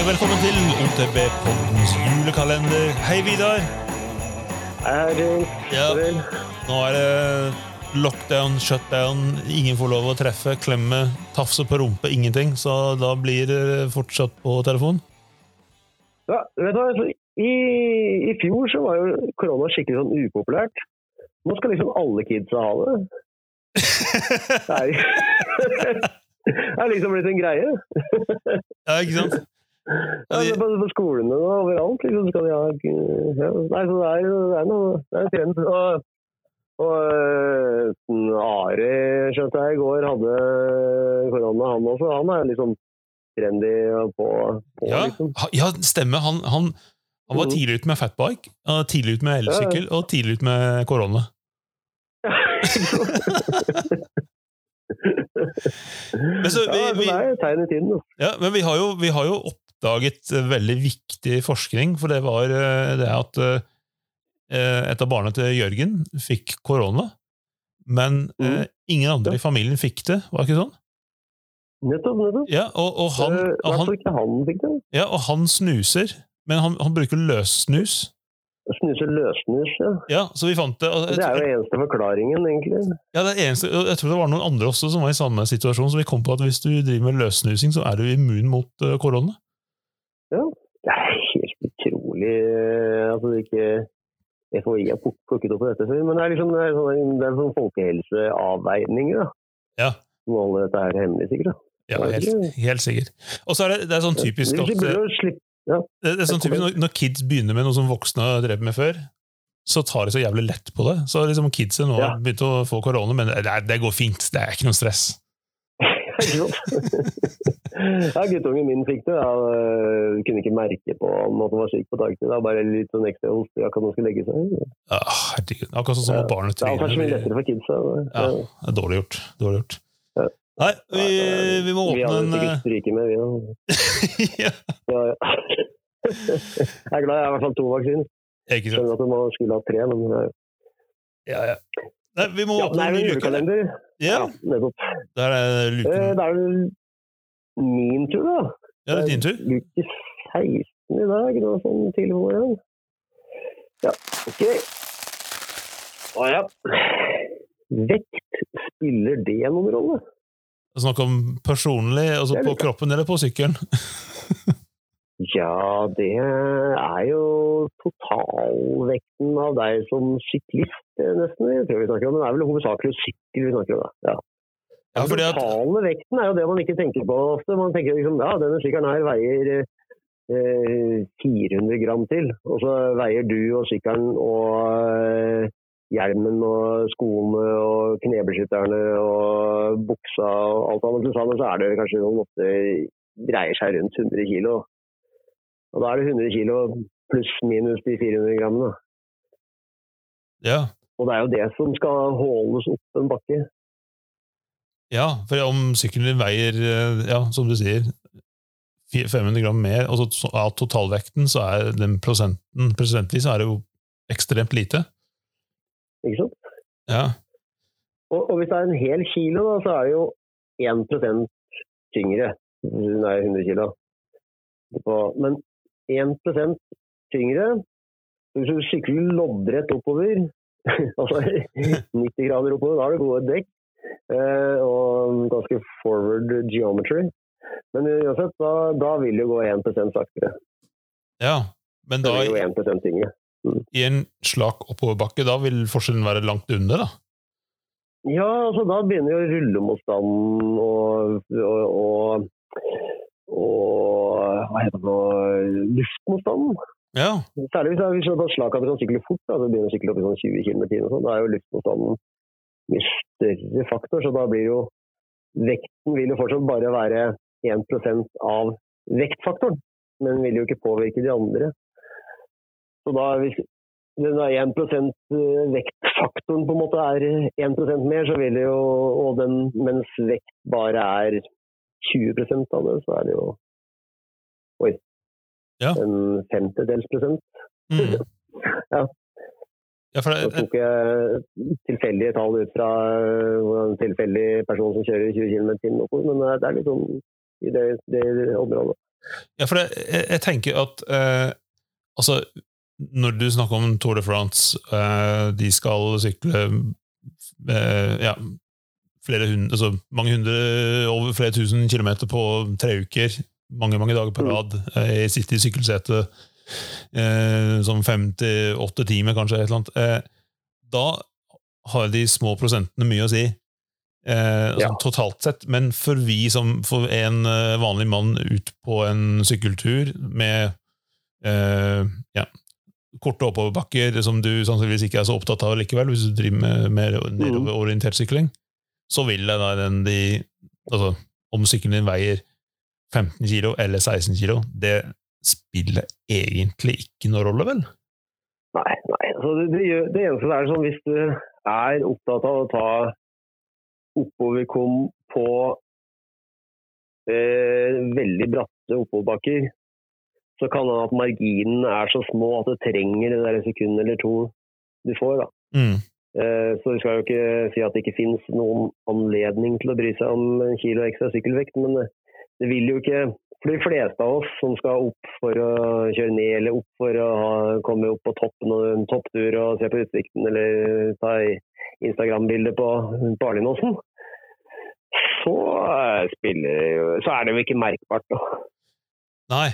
Hei og velkommen til OTB-poddens julekalender. Hei, Vidar. Hei, Ja. Nå er det lockdown, shutdown. Ingen får lov å treffe, klemme, tafse på rumpe, ingenting. Så da blir det fortsatt på telefon. Ja, vet du I, I fjor så var jo korona skikkelig sånn upopulært. Nå skal liksom alle kidsa ha det. Er, det er liksom blitt en greie. Ja, ikke sant? Ja, er på, på skolene og overalt liksom, skal de ha ja. Nei, så det er, det er noe Det er en trend. Og, og uh, Are, skjønte jeg i går, hadde korona, han også. Han er liksom trendy på, på Ja, liksom. ja stemmer. Han, han, han var Mhm. tidlig ute med fatbike, tidlig ute med elsykkel og tidlig ute med korona. Men så vi- ja, vi- det er tegn i tiden. Ja, men vi har jo, vi har jo oppdaget eh, veldig viktig forskning, for det var eh, det at eh, et av barna til Jørgen fikk korona, men Mm. ingen andre i familien fikk det, var det ikke sånn? Nettopp, nettopp. Ja, og, og, han, og, han, ikke han fikk det. ja, og han snuser, men han, han bruker løssnus. Snuse løssnus, ja. Ja, så vi fant det. Det er jo eneste forklaringen, egentlig. Ja, det er eneste, jeg tror det var noen andre også som var i samme situasjon, så vi kom på at hvis du driver med løssnusing, så er du immun mot eh, korona. Det er helt utrolig eh, at altså, ikke FHI har pluk- plukket opp på dette før. Men det er liksom det er sånn, det er sånn folkehelseavveininger, da. Ja. Som alle dette er hemmelig, sikkert. da. Ja, Ja, helt, helt sikkert. Og så er det, det er sånn typisk at eh, Det, er sånn typisk når, kids begynner med noe som voksne har drevet med før, så tar de så jævlig lett på det. Så liksom kidset nå har Ja. begynt å få korona, men det, det går fint. Det er ikke noe stress. Ja, guttungen min fikk det. Han øh, kunne ikke merke på om at han var syk på dagtid. var Bare litt sånn ekstra hoste i akkurat når han skulle legge seg. Herregud. Akkurat sånn som Ja. når barnet Det er kanskje mye lettere for kidsa. Ja, det er dårlig gjort. Dårlig gjort. Ja. Nei, vi, vi må Vi åpne hadde en sikkert eh, stryket med, vi da. ja, Ja, ja. Jeg er glad jeg har i hvert fall to vaksiner. Skjønner at man skulle ha tre, men Ja, ja. Nei, vi må åpne ja, en ny julekalender. Ja, nettopp. der er Eh, luken. Det er vel min tur, da. Ja, det er din tur. Luke 16 i dag, det var sånn tidlig på morgenen. Ja, ok. Å ja. Vekt, spiller det noen rolle? Snakk om personlig, altså på kroppen eller på sykkelen. Ja, det er jo totalvekten av deg som syklist, eh, nesten. Jeg tror vi snakker om. Men det er vel hovedsakelig sykkel vi snakker om, da. Ja. Ja, Den totale vekten er jo det man ikke tenker på ofte. Man tenker liksom ja, denne sykkelen her veier eh, 400 gram til. Og så veier du og sykkelen og eh, hjelmen og skoene og knebeskytterne og buksa og alt annet til sammen, så er det kanskje noen ofte dreier seg rundt 100 kilo. Og da er det 100 kilo pluss minus de 400 grammene. ja, Og det er jo det som skal holdes opp en bakke. ja, for om sykkelen veier, eh, ja, som du sier, 500 gram mer, og så av totalvekten, så er den prosenten, prosentvis er det jo ekstremt lite. Ikke sant? Ja, Og, og hvis det er en hel kilo, da, så er det jo 1% tyngre. Er 100 kilo. Men 1% tyngre Hvis du sykler loddrett oppover, altså 90 grader oppover, da har du gode dekk eh, og ganske forward geometry. Men uansett, da, da vil det gå 1% saktere. ja. Men Det da, mm. jo 1% tyngre. i en slak oppoverbakke, da vil forskjellen være langt under, da? Ja, altså da begynner jo rullemotstanden og, og, og, og hva heter det luftmotstanden. Ja, Særlig hvis, hvis du slak at sånn sykle fort, da, så begynner å sykle opp i sånn 20 km i timen, sånn, da er jo luftmotstanden mye større faktor, så da blir jo vekten vil jo fortsatt bare være 1% av vektfaktoren, men vil jo ikke påvirke de andre. Så da hvis den er 1% vektfaktoren på en måte er 1% mer, så vil det jo, og den, mens vekt bare er 20 av det, så er det jo Oi. Ja. En femtedels prosent. mm. Ja. ja for Så tok jeg tilfeldige tall ut fra en tilfeldig person som kjører 20 km i timen men det er litt sånn i det, det området. Ja, for jeg, jeg, jeg tenker at eh, altså, når du snakker om Tour de France, eh, de skal sykle eh, ja, hundre, altså mange hundre, over flere tusen kilometer på tre uker, mange mange dager på Mm. rad. Eh, Jeg sitter i sykkelsete eh, sånn fem til åtte timer, kanskje. Et eller annet. Eh, da har de små prosentene mye å si. Eh, Ja. sånn totalt sett. Men for vi som for en eh, vanlig mann ut på en sykkeltur med eh, ja, korte oppoverbakker som du sannsynligvis ikke er så opptatt av likevel, hvis du driver med mer nedoverorientert sykling, så vil den de altså, Om sykkelen din veier 15 kilo eller 16 kilo, det spiller egentlig ikke noe rolle, vel? Nei, nei. Altså, det, det, det eneste er sånn hvis du er opptatt av å ta oppoverkom på eh, veldig bratte oppoverbakker, så kan det hende at marginene er så små at det trenger det der sekundet eller to du får. da. Mm. Eh, Så vi skal jo ikke si at det ikke finnes noen anledning til å bry seg om en kilo ekstra sykkelvekt, men det- det vil jo ikke For de fleste av oss som skal opp for å kjøre ned eller opp for å ha, komme opp på toppen av en topptur og se på utsikten eller ta Instagram-bilde på Barlindåsen, så, eh, spiller, så er det jo ikke merkbart. Da. Nei,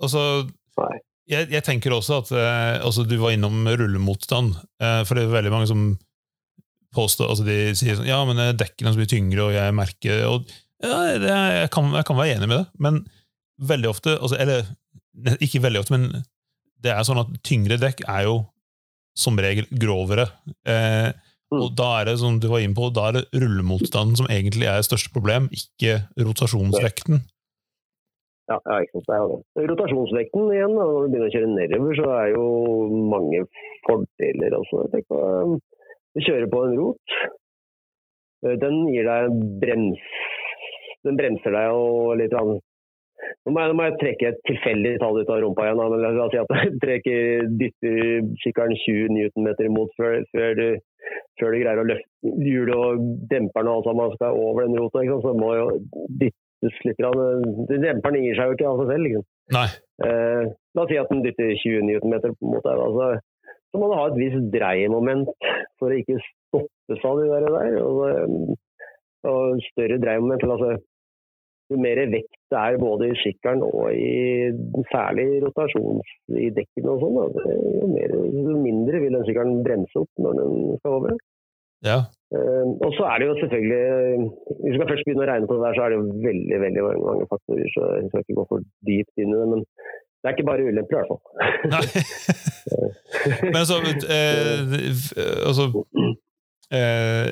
altså Nei. Jeg, jeg tenker også at eh, altså, Du var innom rullemotstand. Eh, for det er veldig mange som påstår altså De sier sånn Ja, men dekkene er så mye tyngre, og jeg merker og, ja, det, jeg, kan, jeg kan være enig med det, men veldig ofte altså, Eller ikke veldig ofte, men det er sånn at tyngre dekk er jo som regel grovere. Eh, og da er det som du var inne på, da er det rullemotstanden som egentlig er det største problem, ikke rotasjonsvekten. Ja, ja, ikke sant. Det er jo det. Rotasjonsvekten igjen, da, når du begynner å kjøre nedover, så er jo mange fordeler Altså. Tenk på, um, du kjører på en rot. Eh, Den gir deg brems. Den bremser deg og litt grann. Nå må, jeg, nå må jeg trekke et tilfeldig tall ut av rumpa igjen. Men la oss si at jeg trekker, dytter kikkeren 20 newtonmeter imot før, før, du, før du greier å løfte hjulet og demperen og alt sammen skal over den rota. Så må jo dyttes av det. Demperen gir seg jo ikke av seg selv. Liksom. Nei. Eh, la oss si at den dytter 20 newtonmeter mot deg. måte. Så, må du ha et visst dreiemoment for å ikke stoppe seg av de der. der og, så- og større dreiemoment. Altså, jo mer vekt det er både i sykkelen og i særlig rotasjons i dekkene og sånn, jo, jo mindre vil den sykkelen bremse opp når den skal over. Ja. Eh, og så er det jo selvfølgelig Hvis vi skal først begynne å regne på det der, så er det jo veldig veldig mange, faktorer. så Jeg skal ikke gå for dypt inn i det. Men det er ikke bare ulemper, i hvert fall. Men så eh, altså eh,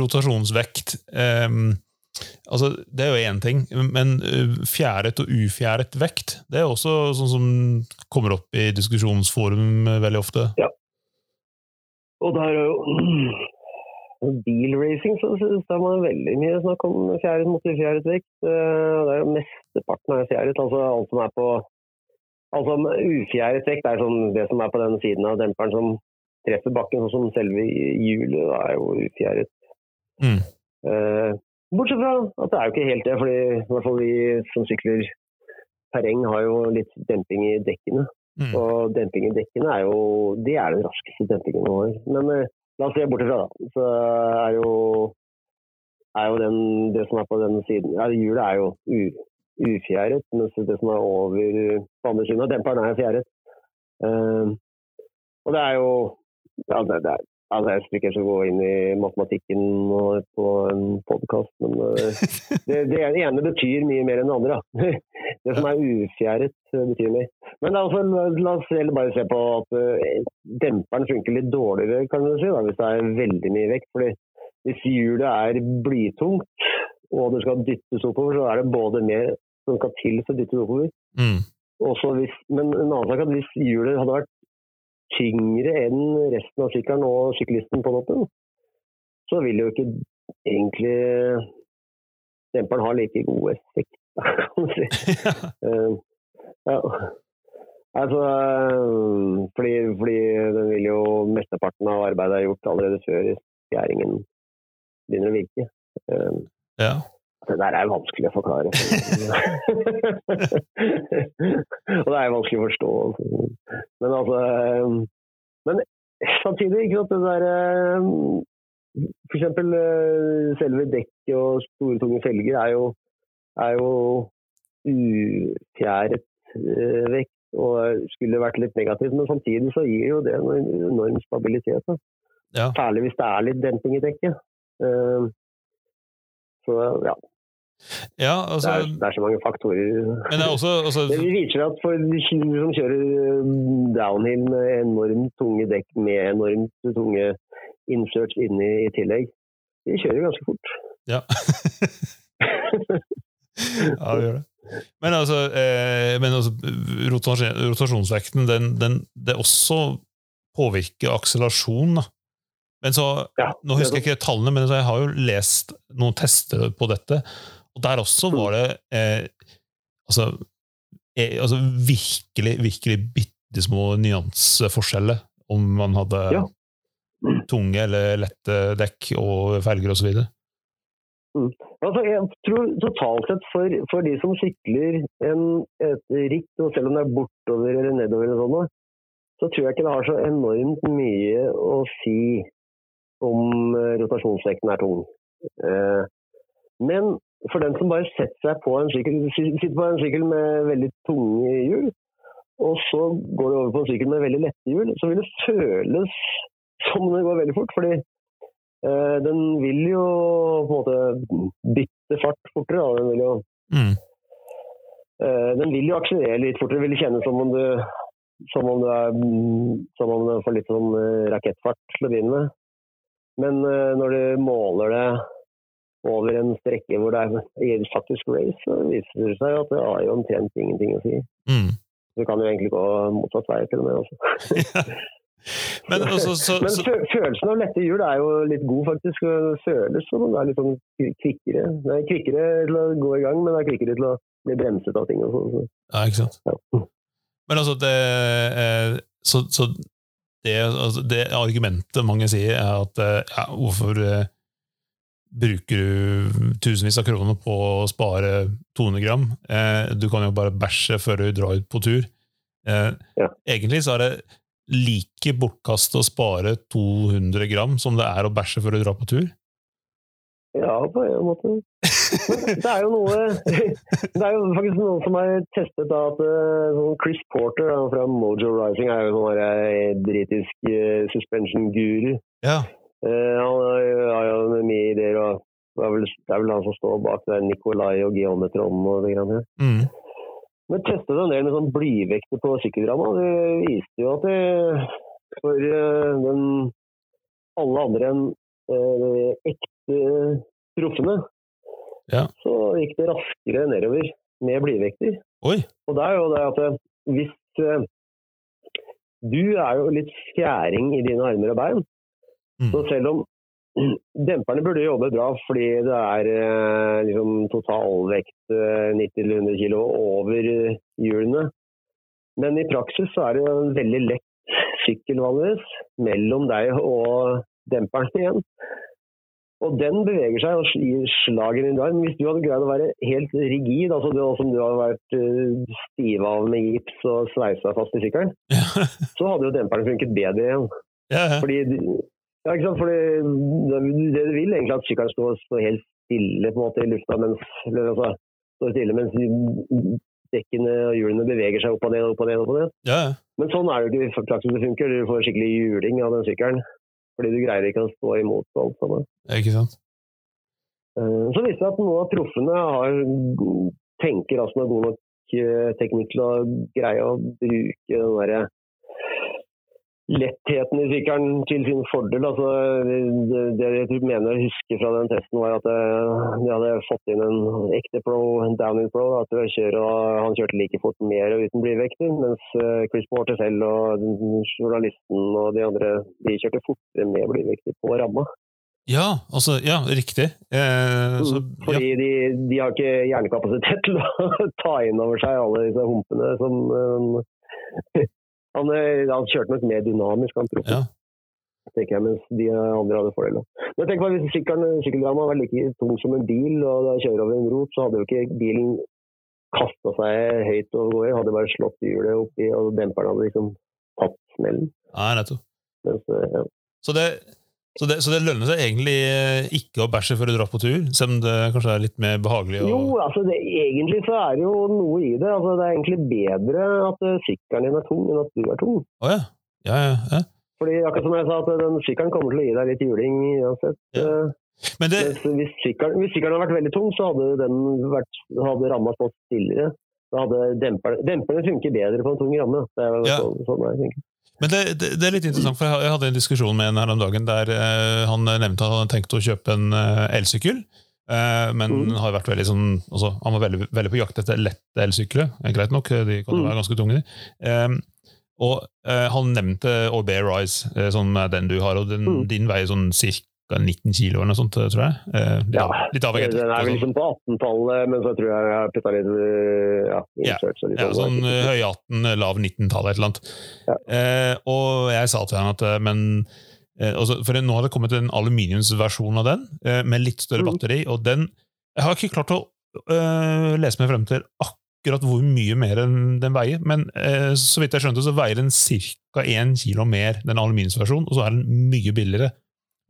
Rotasjonsvekt eh, altså, Det er jo én ting, men eh, fjæret og ufjæret vekt det er også sånn som kommer opp i diskusjonsforum veldig ofte. Og der er jo bilracing så synes jeg man veldig mye snakk om fjæret mot fjæret vekt. Eh, Det er jo mesteparten er fjæret. Altså alt som er på Altså ufjæret vekt er sånn det som er på den siden av demperen som treffer bakken, sånn som selve hjulet er jo ufjæret. Mm. Eh, bortsett fra at det er jo ikke helt det, fordi i hvert fall vi som sykler terreng har jo litt demping i dekkene. Mm. Og demping i dekkene er jo det er den raskeste dempingen vår. Men eh, la oss se bort ifra, da. Så er jo, er jo den, det som er på den siden ja, Hjulet er jo ufjæret, mens det som er over på andre siden av demperen, er fjæret. Uh, og det er jo ja, det, det er, altså Jeg skal ikke gå inn i matematikken på en podkast, men eh, det, det ene betyr mye mer enn det andre. Da. Det som er ufjæret, eh, betyr mer. Men altså, la oss bare se på at eh, demperen funker litt dårligere, kan du si, da, hvis det er veldig mye vekt. fordi hvis hjulet er blytungt og det skal dyttes oppover, så er det både mer som skal til for å dytte det oppover. Mm. Hvis, men en annen sak at hvis hjulet hadde vært tyngre enn resten av sykkelen og syklisten på toppen, så vil jo ikke egentlig demperen ha like god effekt, kan man si. Eh, ja. Altså, fordi, fordi den vil jo mesteparten av arbeidet er gjort allerede før fjæringen begynner å virke. Eh, Ja. Det der er vanskelig å forklare. og det er vanskelig å forstå. Men altså Men samtidig, ikke sant, det derre For eksempel selve dekket og store, tunge felger er jo, er jo ufjæret vekt og skulle vært litt negativt. Men samtidig så gir jo det en enorm stabilitet. Ja. Særlig hvis det er litt demping i dekket. Så ja, ja, altså, det, er, det, er, så mange faktorer. Men det, er også, altså, det viser at for de som kjører um, downhill med enormt tunge dekk med enormt tunge inserts inni i tillegg, de kjører ganske fort. Ja. ja, det gjør det. Men altså, eh, men altså rotasjonsvekten, den, den, det også påvirker akselerasjon. da. Men så, ja, Nå husker jeg ikke tallene, men jeg har jo lest noen tester på dette. Og der også var det eh, altså, eh, altså, virkelig, virkelig bitte små nyanseforskjeller om man hadde ja. tunge eller lette dekk og felger osv. Mm. Altså, jeg tror totalt sett for, for de som sykler en, et ritt, og selv om det er bortover eller nedover, eller sånt, så tror jeg ikke det har så enormt mye å si om eh, rotasjonsvekten er tung. Eh, men for den som bare setter seg på en sykkel, sitter på en sykkel med veldig tunge hjul, og så går det over på en sykkel med veldig lette hjul, så vil det føles som det går veldig fort. fordi eh, den vil jo på en måte bytte fart fortere. Da. Den vil jo mm. eh, den vil jo akselerere litt fortere. Vil kjennes som om du som om du, er, som om du får litt sånn eh, rakettfart til å begynne med. Men eh, når du måler det over en strekke hvor det er faktisk race, så viser det seg at det har jo omtrent ingenting å si. Mm. Du kan jo egentlig gå motsatt vei til og med også. Men, også, så, Men følelsen av lette hjul er jo litt god, faktisk. Det føles som det er litt sånn kvikkere. Det er kvikkere til å gå i gang, men det er kvikkere til å bli bremset av ting. og sånn. Ja, ikke sant. Ja. Men altså, det eh, Så, så det, altså, det, argumentet mange sier, er at eh, ja, hvorfor eh, bruker du tusenvis av kroner på å spare 200 gram. Eh, du kan jo bare bæsje før du drar ut på tur. Eh, ja. Egentlig så er det like bortkastet å spare 200 gram som det er å bæsje før du drar på tur. Ja, på en måte. det er jo noe Det er jo faktisk noen som har testet at uh, Chris Porter fra Mojo Rising er jo sånn uh, britisk uh, suspension-guru. Ja. Uh, han har jo mye ideer, og det er, vel, det er vel han som står bak det er Nikolai og geometron og det greiene. Mm. Men testet en del med sånn blyvekter på sykkelramma. Det viste jo at det, for uh, den, alle andre enn de ekte proffene, ja. så gikk det raskere nedover med blyvekter. Oi. Og det er jo det at hvis Du er jo litt fjæring i dine armer og bein. Mm. Så selv om demperne burde jobbe bra fordi det er eh, liksom, totalvekt 90-100 kg over hjulene, men i praksis så er det en veldig lett sykkel mellom deg og demperen igjen. Og den beveger seg og gir slag i arm. Hvis du hadde greid å være helt rigid, altså det, som du hadde vært uh, stiva av med gips og sveisa fast i sykkelen, så hadde jo demperen funket bedre igjen. Ja, ja. Fordi ja, ikke sant? Fordi det du vil egentlig at sykkelen står, står helt stille på en måte i lufta mens, eller, altså, står stille mens dekkene og hjulene beveger seg opp og ned. opp og ned, opp og ned. Ja. Men sånn er det ikke i praksis det funker. Du får skikkelig juling av den sykkelen. Fordi du greier ikke å stå imot alt sammen. Ikke sant? Eh, så viser det at noen av proffene har, tenker altså med god nok eh, teknikk til å greie å bruke den derre lettheten i sykkelen til sin fordel. Altså, det, det, jeg mener å huske fra den testen, var at eh, de hadde fått inn en ekte pro, en downhill pro. At kjøre, han kjørte like fort mer og uten blivekter, mens eh, Chris Porter selv og journalisten og de andre de kjørte fortere med blivekter på ramma. Ja, altså, ja, riktig. Eh, så, mm, Fordi ja. de, de, har ikke hjernekapasitet til å ta inn over seg alle disse humpene som um, han, eh, han kjørte nok mer dynamisk, han proffen. Ja. tenker jeg, mens de andre hadde fordeler. Men tenk på hvis sykkelramma var like tung som en bil, og da kjører over en rot, så hadde jo ikke bilen kasta seg høyt og går, Hadde bare slått hjulet oppi, og demperen hadde liksom tatt smellen. Nei, nettopp. Mens, eh, ja. Så det, så, det, så det lønner seg egentlig eh, ikke å bæsje før du drar på tur, selv om det kanskje er litt mer behagelig? å- Jo, altså det, egentlig så er det jo noe i det. Altså, det er egentlig bedre at eh, sykkelen din er tung enn at du er tung. Oh, ja. Ja, ja, ja. Fordi akkurat som jeg sa, at den sykkelen kommer til å gi deg litt juling uansett. Ja. Eh, Men det, hvis sykkelen, hvis sykkelen hadde vært veldig tung, så hadde den vært, hadde ramma stått stillere. Da hadde demperne, demperne funker bedre på en tung ramme. Det er jo Ja. sånn, sånn jeg tenker. Men det, det, det er litt interessant, for jeg hadde en diskusjon med en her om dagen der uh, han nevnte at han hadde tenkt å kjøpe en uh, elsykkel. Uh, men Mm. har vært veldig sånn, altså, han var veldig, veldig på jakt etter lette elsykler. Greit nok, de kan jo Mm. være ganske tunge. Eh, og han nevnte Aubert Rise, som er den du har, og den, Mm. din veier sånn ca. 19 kilo eller noe sånt, tror jeg. Eh, litt, Ja, litt avhengig av Den er vel liksom på 18-tallet, men så tror jeg jeg har putta litt øh, ja, Ja, litt Ja, sånn, sånn eh, høy 18, lav 19-tallet, et eller annet. Ja. Eh, og jeg sa til han at eh, men eh, også, For nå har det kommet en aluminiumsversjon av den, eh, med litt større Mm. batteri. og den Jeg har ikke klart å eh, lese meg frem til akkurat hvor mye mer den veier, men eh, så vidt jeg skjønte, så veier den ca. 1 kilo mer, den aluminiumsversjonen, og så er den mye billigere.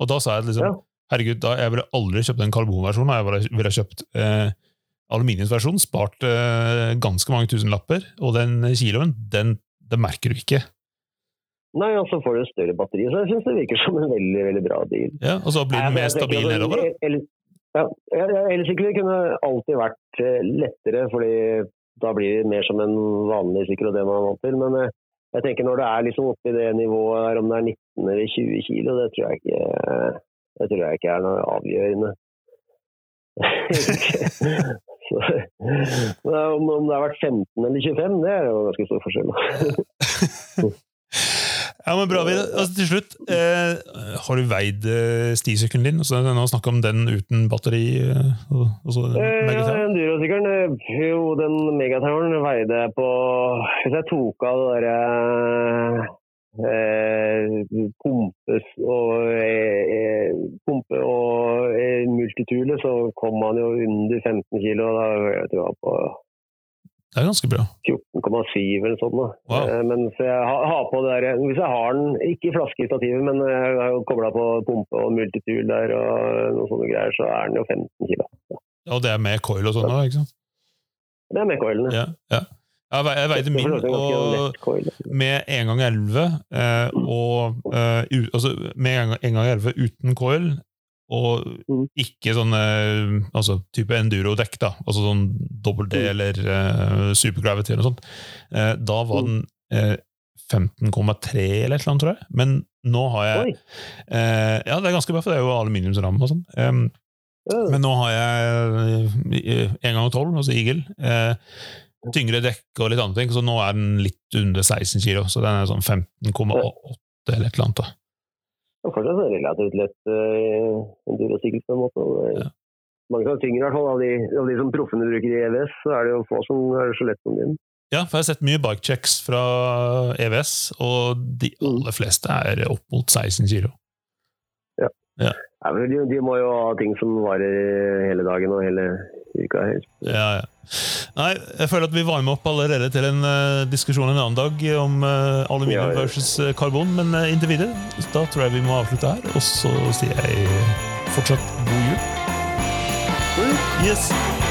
Og da sa jeg liksom Ja. Herregud, da, jeg ville aldri kjøpt den karbonversjonen. Jeg ville, ville kjøpt eh, aluminiumsversjonen, spart eh, ganske mange tusenlapper, og den kiloen, den, den merker du ikke. Nei, og så får du større batteri, så jeg syns det virker som en veldig veldig bra bil. Ja, og så blir den mer stabil nedover. da. ja, elsykler kunne alltid vært eh, lettere, fordi da blir det mer som en vanlig sykkel og det man er vant til. Men eh, jeg tenker når det er liksom i det nivået her, om det er 19 eller 20 kilo, det tror jeg ikke, det tror jeg ikke er noe avgjørende. Om det har vært 15 eller 25, det er jo ganske stor forskjell. Ja, men bra. Altså, til slutt, eh, har du veid eh, stisykkelen din? Altså, nå snakker om den uten batteri. Eh, og, og så, Eh, ja, Endurosykkelen, eh, jo den megatoweren veide på Hvis jeg tok av det derre eh, pumpes og eh, eh, pumpe og eh, multitule, så kom man jo under 15 kilo. Da jeg tror jeg på det er ganske bra. 14,7 eller sånn. Wow. Eh, mens jeg har, har på det der, hvis jeg har den, ikke i flaske i stativet, men jeg har kobla på pumpe og multitool der og noen sånne greier, så er den jo 15 kilo. Og det er med coil og sånn òg, ikke sant? Det er med coilene. Ja, ja. Jeg, ve- jeg veide min, og med en gang 11 eh, og eh, altså, med en gang 11 uten coil og Mm. ikke sånne altså type enduro-dekk, da, altså sånn dobbel D Mm. eller uh, supergravity eller noe sånt, Uh, da var Mm. den uh, 15,3 eller et eller annet, tror jeg. Men nå har jeg eh, Ja, det er ganske bra, for det er jo aluminiumsramme og sånn. Um, men nå har jeg eh, en gang 12, altså Eagle. Eh, tyngre dekk og litt andre ting, så nå er den litt under 16 kilo. Så den er sånn 15,8 eller et eller annet. da. Og fortsatt er det relativt lett uh, endurosykkel på en måte. er Ja. Mange som tyngre, i hvert fall. Av de, av de som proffene bruker i EVS, så er det jo få som er så lett som din. Ja, for jeg har sett mye bikechecks fra EVS, og de Mm. aller fleste er opp mot 16 kilo. Ja, ja. de, de må jo ha ting som varer hele dagen og hele uka. helst. Ja, ja. Nei, jeg føler at vi varmer opp allerede til en uh, diskusjon en annen dag om uh, aluminium Ja, versus eh, karbon, men uh, inntil videre, da tror jeg vi må avslutte her, og så sier jeg fortsatt god jul. Yes!